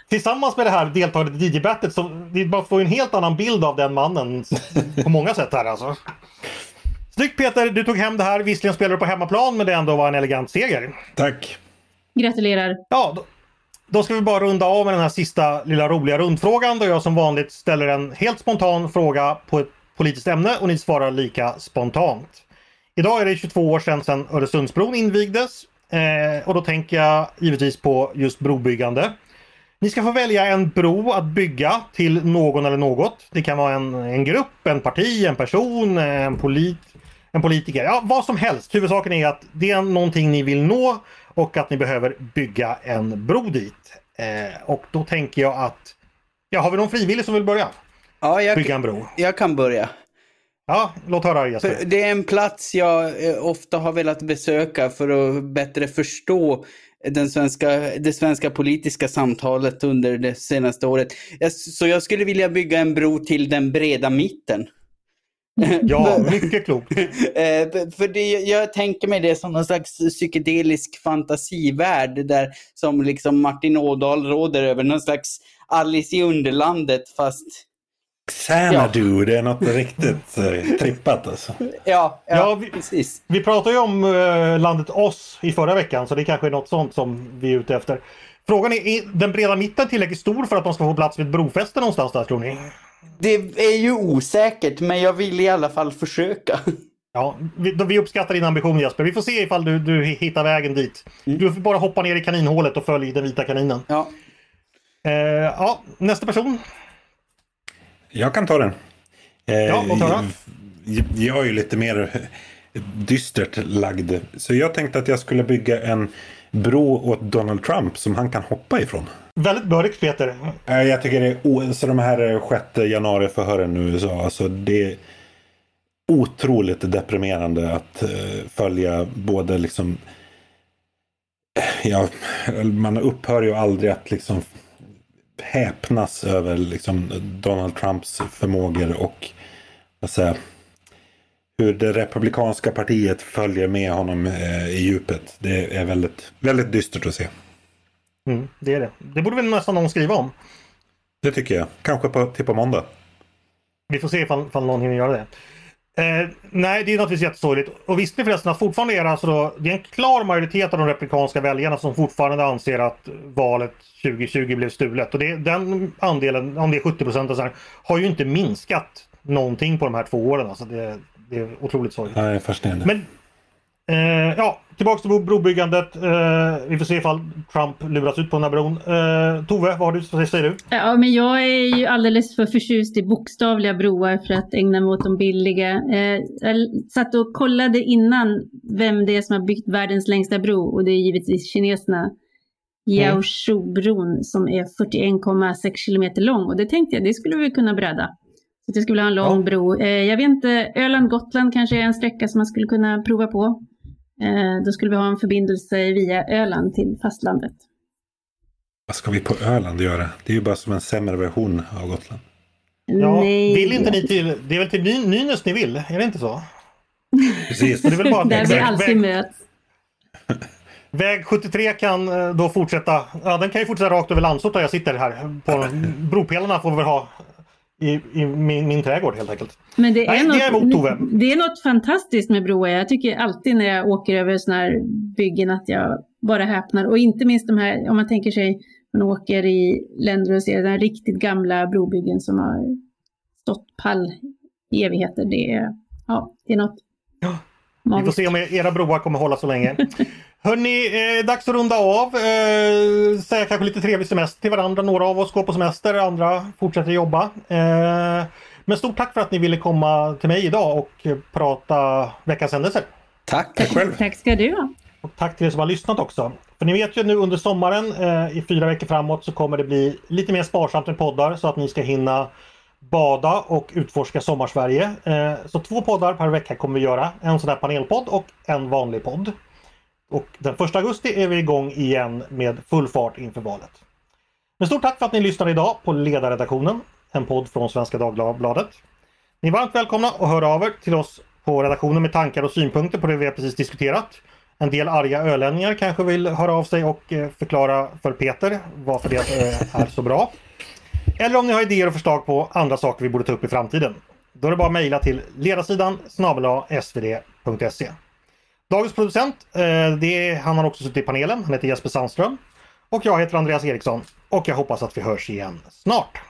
tillsammans med det här deltagandet i DJ-battlet så man får ju en helt annan bild av den mannen på många sätt här alltså. Snyggt Peter, du tog hem det här. Visserligen spelar du på hemmaplan men det ändå var en elegant seger. Tack. Gratulerar. Ja, då, då ska vi bara runda av med den här sista lilla roliga rundfrågan då jag som vanligt ställer en helt spontan fråga på ett politiskt ämne och ni svarar lika spontant. Idag är det 22 år sedan, sedan Öresundsbron invigdes eh, och då tänker jag givetvis på just brobyggande. Ni ska få välja en bro att bygga till någon eller något. Det kan vara en, en grupp, en parti, en person, en, polit, en politiker. Ja, vad som helst. Huvudsaken är att det är någonting ni vill nå och att ni behöver bygga en bro dit. Eh, och då tänker jag att... Ja, har vi någon frivillig som vill börja? Ja, jag, Bygga en bro. jag kan börja. Ja, låt höra Jesper. Det är en plats jag eh, ofta har velat besöka för att bättre förstå den svenska, det svenska politiska samtalet under det senaste året. Så jag skulle vilja bygga en bro till den breda mitten. Ja, mycket klokt. Eh, för det, jag tänker mig det som någon slags psykedelisk fantasivärld där som liksom Martin Ådahl råder över. Någon slags Alice i Underlandet fast Xanadu, det är något riktigt eh, trippat alltså. ja, ja, Ja, vi- precis. Vi pratade ju om eh, landet Oss i förra veckan så det kanske är något sånt som vi är ute efter. Frågan är, är den breda mitten tillräckligt stor för att man ska få plats vid ett brofäste någonstans där tror ni? Det är ju osäkert men jag vill i alla fall försöka. Ja, vi, vi uppskattar din ambition Jesper. Vi får se ifall du, du hittar vägen dit. Mm. Du får bara hoppa ner i kaninhålet och följ den vita kaninen. Ja. Eh, ja, nästa person. Jag kan ta den. Eh, ja, och ta Jag är ju lite mer dystert lagd. Så jag tänkte att jag skulle bygga en bro åt Donald Trump som han kan hoppa ifrån. Väldigt bördigt Peter. Eh, jag tycker det är så de här 6 januari förhören i USA. Alltså det är otroligt deprimerande att följa både liksom Ja, man upphör ju aldrig att liksom häpnas över liksom Donald Trumps förmågor och vad säga, hur det republikanska partiet följer med honom eh, i djupet. Det är väldigt, väldigt dystert att se. Mm, det är det. Det borde väl nästan någon skriva om. Det tycker jag. Kanske på, till på måndag. Vi får se ifall, ifall någon hinner göra det. Eh, nej, det är naturligtvis jättesorgligt. Och visste ni förresten att fortfarande är det, alltså då, det är en klar majoritet av de republikanska väljarna som fortfarande anser att valet 2020 blev stulet. Och det, den andelen, om det är 70 procent, har ju inte minskat någonting på de här två åren. Alltså det, det är otroligt sorgligt. Nej, fascinerande. Men eh, ja, tillbaks till brobyggandet. Eh, vi får se ifall Trump luras ut på den här bron. Eh, Tove, vad, har du, vad säger du? Ja, men jag är ju alldeles för förtjust i bokstavliga broar för att ägna mig åt de billiga. Eh, jag satt och kollade innan vem det är som har byggt världens längsta bro och det är givetvis kineserna. Yaoshu-bron mm. som är 41,6 kilometer lång och det tänkte jag, det skulle vi kunna bräda. Så det skulle ha en lång ja. bro. Eh, jag vet inte, Öland-Gotland kanske är en sträcka som man skulle kunna prova på. Eh, då skulle vi ha en förbindelse via Öland till fastlandet. Vad ska vi på Öland göra? Det är ju bara som en sämre version av Gotland. Ja, Nej. vill inte ni till, det är väl till Nynäs ni vill? Är det inte så? Precis. Det är väl bara Där vi alltid möts. Väg 73 kan eh, då fortsätta, ja den kan ju fortsätta rakt över Landsort där jag sitter här. På bropelarna får vi väl ha i, i min, min trädgård helt enkelt. Men det är, Nej, något, det, är emot, Tove. det är något fantastiskt med broar. Jag tycker alltid när jag åker över sådana här byggen att jag bara häpnar. Och inte minst de här, om man tänker sig, man åker i länder och ser den riktigt gamla brobyggen som har stått pall i evigheter. Det är, ja, det är något. Ja. Vi får se om era broar kommer hålla så länge. Hörni, eh, dags att runda av. Eh, säga kanske lite trevlig semester till varandra. Några av oss går på semester, andra fortsätter jobba. Eh, men stort tack för att ni ville komma till mig idag och prata veckans händelser. Tack, tack själv. Tack ska du ha. Och tack till er som har lyssnat också. För ni vet ju nu under sommaren eh, i fyra veckor framåt så kommer det bli lite mer sparsamt med poddar så att ni ska hinna bada och utforska Sommarsverige. Eh, så två poddar per vecka kommer vi göra. En sån här panelpodd och en vanlig podd. Och den 1 augusti är vi igång igen med full fart inför valet. Men stort tack för att ni lyssnade idag på Ledarredaktionen, en podd från Svenska Dagbladet. Ni är varmt välkomna att höra av er till oss på redaktionen med tankar och synpunkter på det vi har precis diskuterat. En del arga ölänningar kanske vill höra av sig och eh, förklara för Peter varför det eh, är så bra. Eller om ni har idéer och förslag på andra saker vi borde ta upp i framtiden. Då är det bara att mejla till ledarsidan snabel svd.se. Dagens producent, eh, det är, han har också suttit i panelen. Han heter Jesper Sandström. Och jag heter Andreas Eriksson. Och jag hoppas att vi hörs igen snart.